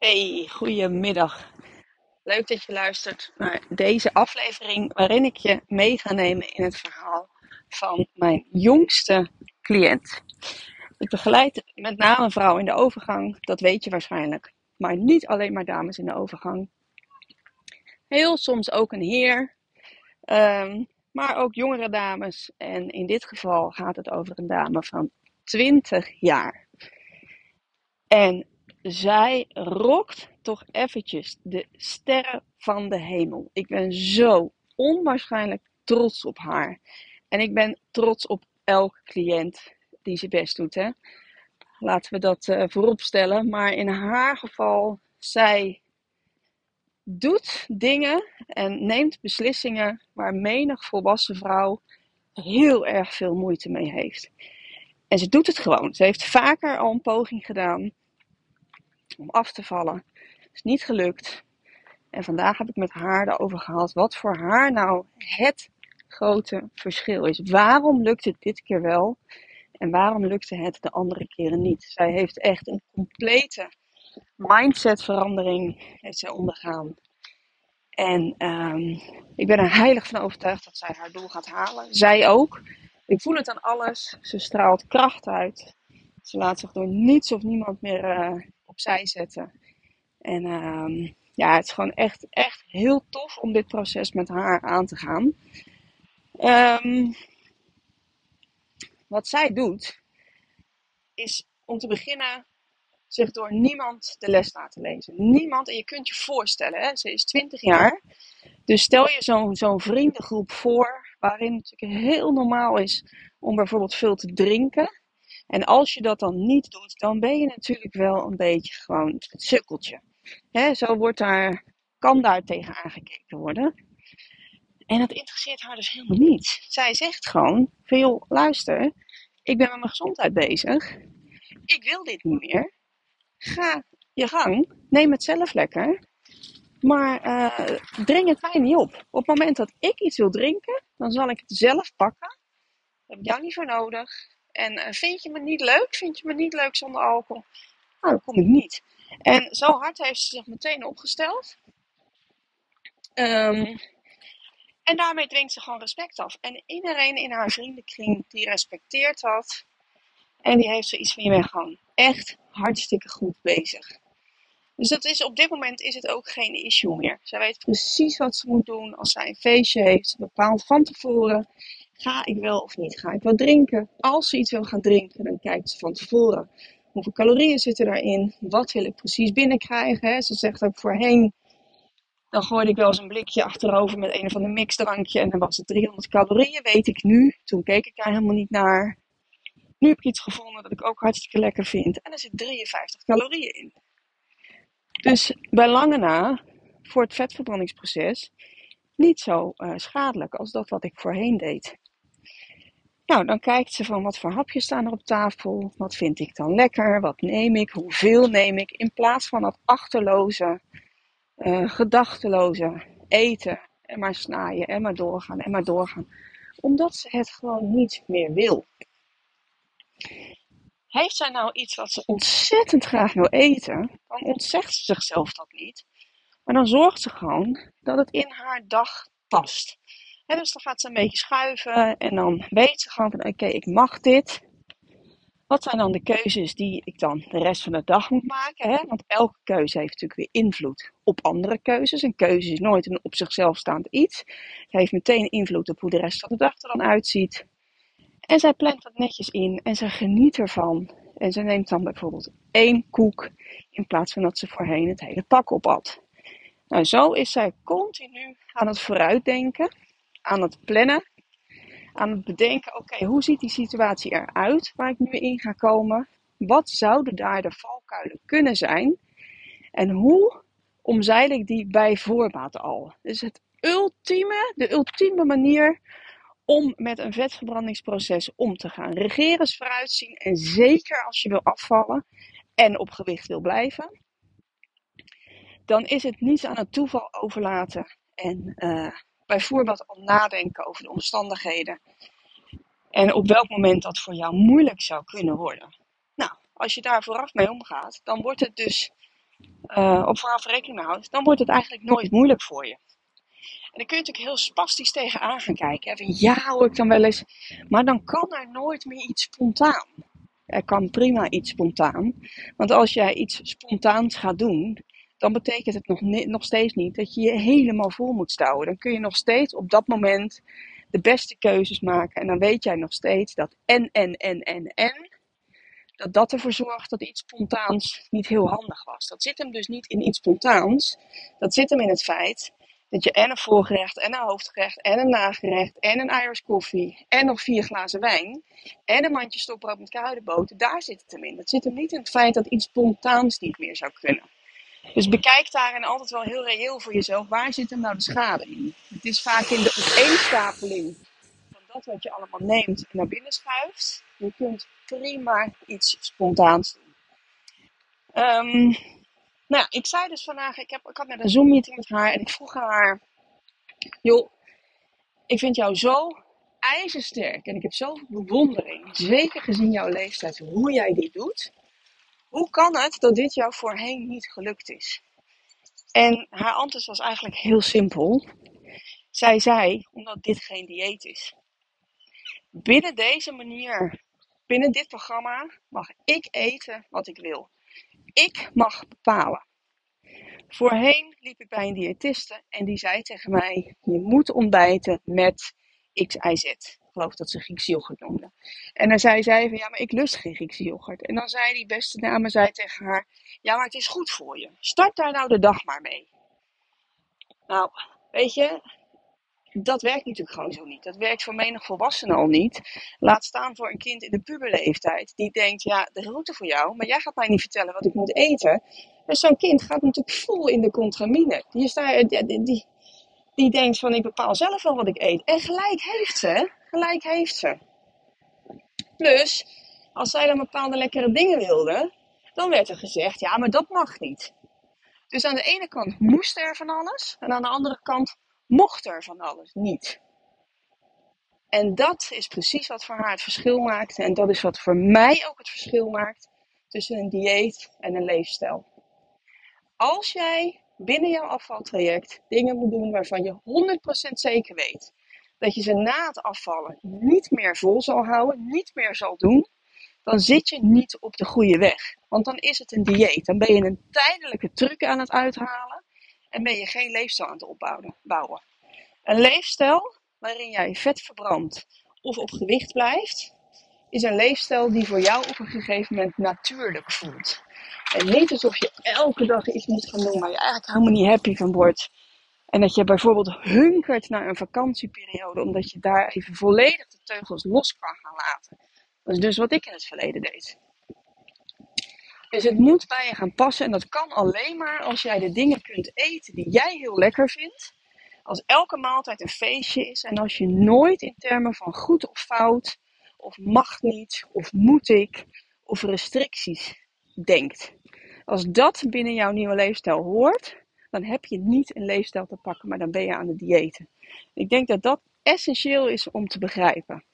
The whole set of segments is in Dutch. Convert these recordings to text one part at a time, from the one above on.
Hey, goedemiddag. Leuk dat je luistert naar deze aflevering waarin ik je mee ga nemen in het verhaal van mijn jongste cliënt. Ik begeleid met name vrouwen in de overgang, dat weet je waarschijnlijk. Maar niet alleen maar dames in de overgang. Heel soms ook een heer, ehm, maar ook jongere dames. En in dit geval gaat het over een dame van 20 jaar. En zij rokt toch eventjes de sterren van de hemel. Ik ben zo onwaarschijnlijk trots op haar. En ik ben trots op elke cliënt die zijn best doet. Hè? Laten we dat uh, voorop stellen. Maar in haar geval, zij doet dingen en neemt beslissingen waar menig volwassen vrouw heel erg veel moeite mee heeft. En ze doet het gewoon. Ze heeft vaker al een poging gedaan om af te vallen. Is niet gelukt. En vandaag heb ik met haar erover gehad wat voor haar nou het grote verschil is. Waarom lukt het dit keer wel en waarom lukte het de andere keren niet? Zij heeft echt een complete mindsetverandering heeft ondergaan. En um, ik ben er heilig van overtuigd dat zij haar doel gaat halen. Zij ook. Ik voel het aan alles. Ze straalt kracht uit. Ze laat zich door niets of niemand meer uh, opzij zetten. En um, ja, het is gewoon echt, echt heel tof om dit proces met haar aan te gaan. Um, wat zij doet, is om te beginnen zich door niemand de les laten lezen. Niemand, en je kunt je voorstellen, hè, ze is 20 jaar. Dus stel je zo'n zo'n vriendengroep voor, waarin het natuurlijk heel normaal is om bijvoorbeeld veel te drinken. En als je dat dan niet doet, dan ben je natuurlijk wel een beetje gewoon het sukkeltje. Hè, zo wordt daar, kan daar tegen aangekeken worden. En dat interesseert haar dus helemaal niet. Zij zegt gewoon: van joh, luister, ik ben met mijn gezondheid bezig. Ik wil dit niet meer. Ga je gang. Neem het zelf lekker. Maar uh, dring het mij niet op. Op het moment dat ik iets wil drinken, dan zal ik het zelf pakken. Daar heb ik jou niet voor nodig. En uh, vind je me niet leuk? Vind je me niet leuk zonder alcohol? Nou, dan kom ik niet. En zo hard heeft ze zich meteen opgesteld. Um, en daarmee dwingt ze gewoon respect af. En iedereen in haar vriendenkring die respecteert dat. En die heeft zoiets van, je bent gewoon echt hartstikke goed bezig. Dus dat is, op dit moment is het ook geen issue meer. Zij weet precies wat ze moet doen als zij een feestje heeft. Ze bepaalt van tevoren, ga ik wel of niet? Ga ik wel drinken? Als ze iets wil gaan drinken, dan kijkt ze van tevoren. Hoeveel calorieën zitten daarin? Wat wil ik precies binnenkrijgen? Ze zegt ook voorheen, dan gooide ik wel eens een blikje achterover met een of ander mixdrankje. En dan was het 300 calorieën, weet ik nu. Toen keek ik daar helemaal niet naar. Nu heb ik iets gevonden dat ik ook hartstikke lekker vind. En er zit 53 calorieën in. Dus bij lange na, voor het vetverbrandingsproces, niet zo uh, schadelijk als dat wat ik voorheen deed. Nou, dan kijkt ze van wat voor hapjes staan er op tafel. Wat vind ik dan lekker? Wat neem ik? Hoeveel neem ik? In plaats van dat achterloze, uh, gedachteloze eten. En maar snaaien en maar doorgaan en maar doorgaan. Omdat ze het gewoon niet meer wil. Heeft zij nou iets wat ze ontzettend graag wil eten, dan ontzegt ze zichzelf dat niet. Maar dan zorgt ze gewoon dat het in haar dag past. En dus dan gaat ze een beetje schuiven en dan weet ze gewoon van oké, ik mag dit. Wat zijn dan de keuzes die ik dan de rest van de dag moet maken? Hè? Want elke keuze heeft natuurlijk weer invloed op andere keuzes. Een keuze is nooit een op zichzelf staand iets. Het heeft meteen invloed op hoe de rest van de dag er dan uitziet. En zij plant dat netjes in en ze geniet ervan. En ze neemt dan bijvoorbeeld één koek in plaats van dat ze voorheen het hele pak opat. Nou, zo is zij continu aan het vooruitdenken, aan het plannen, aan het bedenken: oké, hoe ziet die situatie eruit waar ik nu in ga komen? Wat zouden daar de valkuilen kunnen zijn? En hoe omzeil ik die bij voorbaat al? Dus het ultieme, de ultieme manier om met een vetverbrandingsproces om te gaan. Regeren is vooruitzien en zeker als je wil afvallen en op gewicht wil blijven, dan is het niet aan het toeval overlaten en uh, bijvoorbeeld al nadenken over de omstandigheden en op welk moment dat voor jou moeilijk zou kunnen worden. Nou, als je daar vooraf mee omgaat, dan wordt het dus uh, op vooral rekening houdt, dan wordt het eigenlijk nooit moeilijk voor je. En dan kun je natuurlijk heel spastisch tegenaan gaan kijken. Van, ja hoor, ik dan wel eens. Maar dan kan er nooit meer iets spontaan. Er kan prima iets spontaan. Want als jij iets spontaans gaat doen, dan betekent het nog, nog steeds niet dat je je helemaal vol moet stouwen. Dan kun je nog steeds op dat moment de beste keuzes maken. En dan weet jij nog steeds dat en, en, en, en, en, dat dat ervoor zorgt dat iets spontaans niet heel handig was. Dat zit hem dus niet in iets spontaans. Dat zit hem in het feit dat je en een voorgerecht en een hoofdgerecht en een nagerecht en een Irish koffie en nog vier glazen wijn en een mandje stokbrood met kruidenboter, daar zit het hem in. Dat zit hem niet in het feit dat iets spontaans niet meer zou kunnen. Dus bekijk daarin altijd wel heel reëel voor jezelf, waar zit hem nou de schade in? Het is vaak in de opeenstapeling van dat wat je allemaal neemt en naar binnen schuift. Je kunt prima iets spontaans doen. Um, nou, ik zei dus vandaag, ik, heb, ik had net een Zoom-meeting met haar en ik vroeg haar, joh, ik vind jou zo ijzersterk en ik heb zoveel bewondering, zeker gezien jouw leeftijd, hoe jij dit doet. Hoe kan het dat dit jou voorheen niet gelukt is? En haar antwoord was eigenlijk heel simpel. Zij zei, omdat dit geen dieet is. Binnen deze manier, binnen dit programma, mag ik eten wat ik wil. Ik mag bepalen. Voorheen liep ik bij een diëtiste en die zei tegen mij: Je moet ontbijten met XIZ. Ik geloof dat ze Griekse yoghurt noemde. En dan zei zij van ja, maar ik lust geen Griekse yoghurt. En dan zei die beste dame zei tegen haar: Ja, maar het is goed voor je. Start daar nou de dag maar mee. Nou, weet je, dat werkt natuurlijk gewoon zo niet. Dat werkt voor menig volwassene al niet. Laat staan voor een kind in de puberleeftijd. Die denkt, ja, de route voor jou, maar jij gaat mij niet vertellen wat ik moet eten. Dus zo'n kind gaat natuurlijk vol in de contramine. Die, is daar, die, die denkt van, ik bepaal zelf wel wat ik eet. En gelijk heeft ze, gelijk heeft ze. Plus, als zij dan bepaalde lekkere dingen wilde, dan werd er gezegd, ja, maar dat mag niet. Dus aan de ene kant moest er van alles, en aan de andere kant mocht er van alles niet. En dat is precies wat voor haar het verschil maakt. En dat is wat voor mij ook het verschil maakt tussen een dieet en een leefstijl. Als jij binnen jouw afvaltraject dingen moet doen waarvan je 100% zeker weet dat je ze na het afvallen niet meer vol zal houden, niet meer zal doen, dan zit je niet op de goede weg. Want dan is het een dieet. Dan ben je een tijdelijke truc aan het uithalen en ben je geen leefstijl aan het opbouwen. Een leefstijl waarin jij vet verbrandt of op gewicht blijft, is een leefstijl die voor jou op een gegeven moment natuurlijk voelt. En niet alsof je elke dag iets moet gaan doen waar je eigenlijk helemaal niet happy van wordt. En dat je bijvoorbeeld hunkert naar een vakantieperiode, omdat je daar even volledig de teugels los kan gaan laten. Dat is dus wat ik in het verleden deed. Dus het moet bij je gaan passen en dat kan alleen maar als jij de dingen kunt eten die jij heel lekker vindt. Als elke maaltijd een feestje is en als je nooit in termen van goed of fout, of mag niet, of moet ik, of restricties denkt. Als dat binnen jouw nieuwe leefstijl hoort, dan heb je niet een leefstijl te pakken, maar dan ben je aan het diëten. Ik denk dat dat essentieel is om te begrijpen.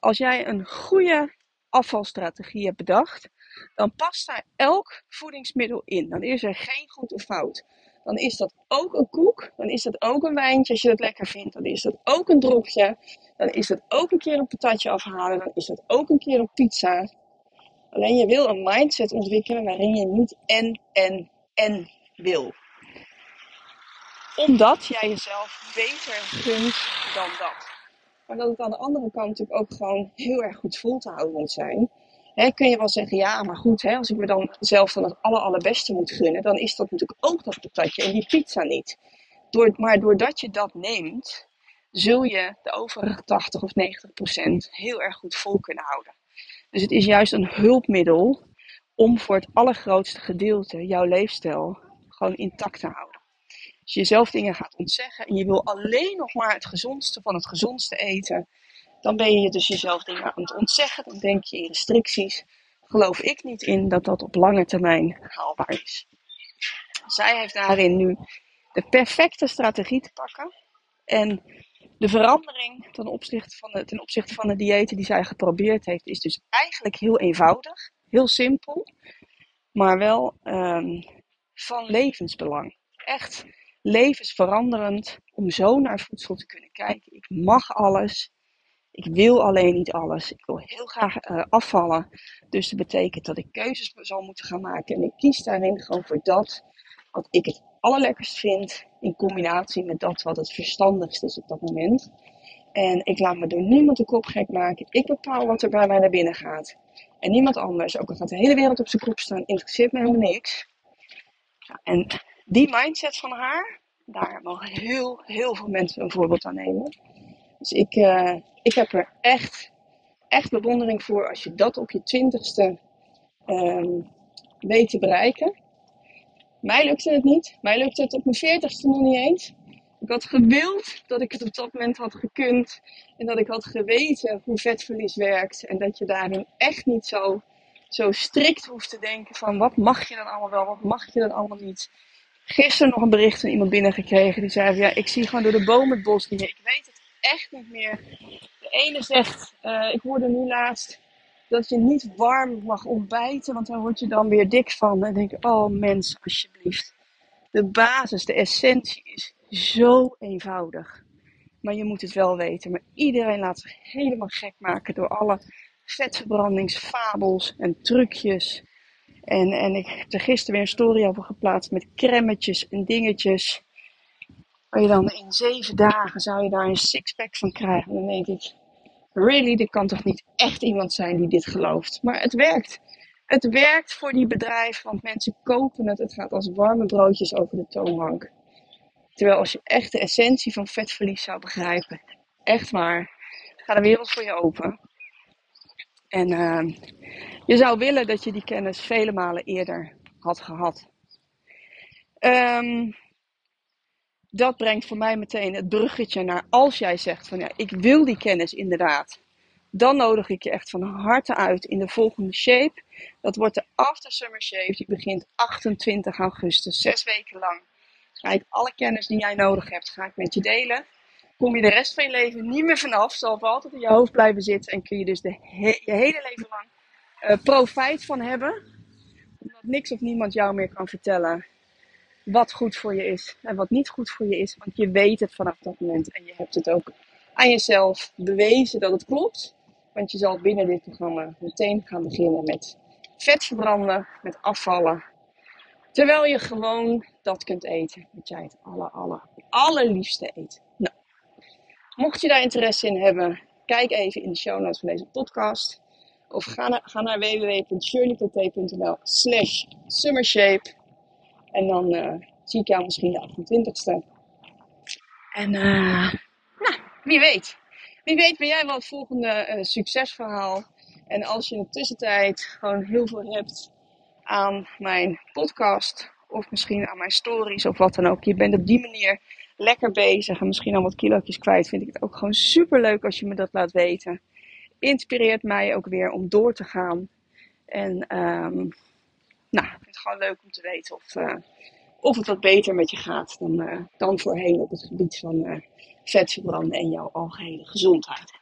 Als jij een goede afvalstrategie hebt bedacht, dan past daar elk voedingsmiddel in. Dan is er geen goed of fout. Dan is dat ook een koek, dan is dat ook een wijntje als je dat lekker vindt. Dan is dat ook een dropje, dan is dat ook een keer een patatje afhalen, dan is dat ook een keer een pizza. Alleen je wil een mindset ontwikkelen waarin je niet en, en, en wil. Omdat jij jezelf beter gunt dan dat. Maar dat het aan de andere kant natuurlijk ook gewoon heel erg goed vol te houden moet zijn. Kun je wel zeggen, ja, maar goed, als ik me dan zelf dan het aller, allerbeste moet gunnen, dan is dat natuurlijk ook dat patatje en die pizza niet. Door, maar doordat je dat neemt, zul je de overige 80 of 90 procent heel erg goed vol kunnen houden. Dus het is juist een hulpmiddel om voor het allergrootste gedeelte jouw leefstijl gewoon intact te houden. Als je jezelf dingen gaat ontzeggen en je wil alleen nog maar het gezondste van het gezondste eten, dan ben je dus jezelf dingen aan het ontzeggen. Dan denk je in restricties. Geloof ik niet in dat dat op lange termijn haalbaar is. Zij heeft daarin nu de perfecte strategie te pakken. En de verandering ten opzichte van de, ten opzichte van de diëten die zij geprobeerd heeft, is dus eigenlijk heel eenvoudig, heel simpel, maar wel um, van levensbelang. Echt levensveranderend om zo naar voedsel te kunnen kijken. Ik mag alles. Ik wil alleen niet alles. Ik wil heel graag uh, afvallen. Dus dat betekent dat ik keuzes zal moeten gaan maken. En ik kies daarin gewoon voor dat wat ik het allerlekkerst vind. In combinatie met dat wat het verstandigst is op dat moment. En ik laat me door niemand de kop gek maken. Ik bepaal wat er bij mij naar binnen gaat. En niemand anders. Ook al gaat de hele wereld op zijn kop staan, interesseert me helemaal niks. En die mindset van haar, daar mogen heel, heel veel mensen een voorbeeld aan nemen. Dus ik, uh, ik heb er echt, echt bewondering voor als je dat op je twintigste um, weet te bereiken. Mij lukte het niet. Mij lukte het op mijn veertigste nog niet eens. Ik had gewild dat ik het op dat moment had gekund. En dat ik had geweten hoe vetverlies werkt. En dat je daarin echt niet zo, zo strikt hoeft te denken van wat mag je dan allemaal wel, wat mag je dan allemaal niet. Gisteren nog een bericht van iemand binnengekregen die zei: Ja, ik zie gewoon door de bomen het bos niet meer. Ik weet het echt niet meer. De ene zegt: uh, Ik hoorde nu laatst dat je niet warm mag ontbijten, want daar word je dan weer dik van. En dan denk ik: Oh mens, alsjeblieft. De basis, de essentie is zo eenvoudig. Maar je moet het wel weten. Maar iedereen laat zich helemaal gek maken door alle vetverbrandingsfabels en trucjes. En, en ik heb er gisteren weer een story over geplaatst met cremmetjes en dingetjes. Waar je dan in zeven dagen zou je daar een sixpack van krijgen. En dan denk ik, really, er kan toch niet echt iemand zijn die dit gelooft. Maar het werkt. Het werkt voor die bedrijven, want mensen kopen het. Het gaat als warme broodjes over de toonbank. Terwijl als je echt de essentie van vetverlies zou begrijpen, echt waar, gaat de wereld voor je open. En uh, je zou willen dat je die kennis vele malen eerder had gehad. Um, dat brengt voor mij meteen het bruggetje naar als jij zegt van ja, ik wil die kennis inderdaad. Dan nodig ik je echt van harte uit in de volgende shape. Dat wordt de After Summer Shape. Die begint 28 augustus, zes weken lang. Ga ik alle kennis die jij nodig hebt, ga ik met je delen. Kom je de rest van je leven niet meer vanaf. Zal altijd in je hoofd blijven zitten. En kun je dus de je hele leven lang uh, profijt van hebben. Omdat niks of niemand jou meer kan vertellen wat goed voor je is en wat niet goed voor je is. Want je weet het vanaf dat moment. En je hebt het ook aan jezelf bewezen dat het klopt. Want je zal binnen dit programma meteen gaan beginnen met vet verbranden, met afvallen. Terwijl je gewoon dat kunt eten wat jij het aller, aller, allerliefste eet. Nou, mocht je daar interesse in hebben, kijk even in de show notes van deze podcast. Of ga naar, ga naar www.shirleypt.nl slash summershape. En dan uh, zie ik jou misschien de 28ste. En uh, nou, wie weet. Wie weet ben jij wel het volgende uh, succesverhaal. En als je in de tussentijd gewoon heel veel hebt aan mijn podcast. Of misschien aan mijn stories of wat dan ook. Je bent op die manier lekker bezig en misschien al wat kilo's kwijt. Vind ik het ook gewoon super leuk als je me dat laat weten. Inspireert mij ook weer om door te gaan. En um, nou, ik vind het gewoon leuk om te weten of, uh, of het wat beter met je gaat dan, uh, dan voorheen op het gebied van uh, vetverbranden en jouw algehele gezondheid.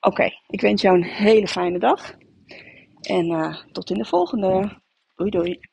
Oké, ik wens jou een hele fijne dag. En tot in de volgende. Doei doei.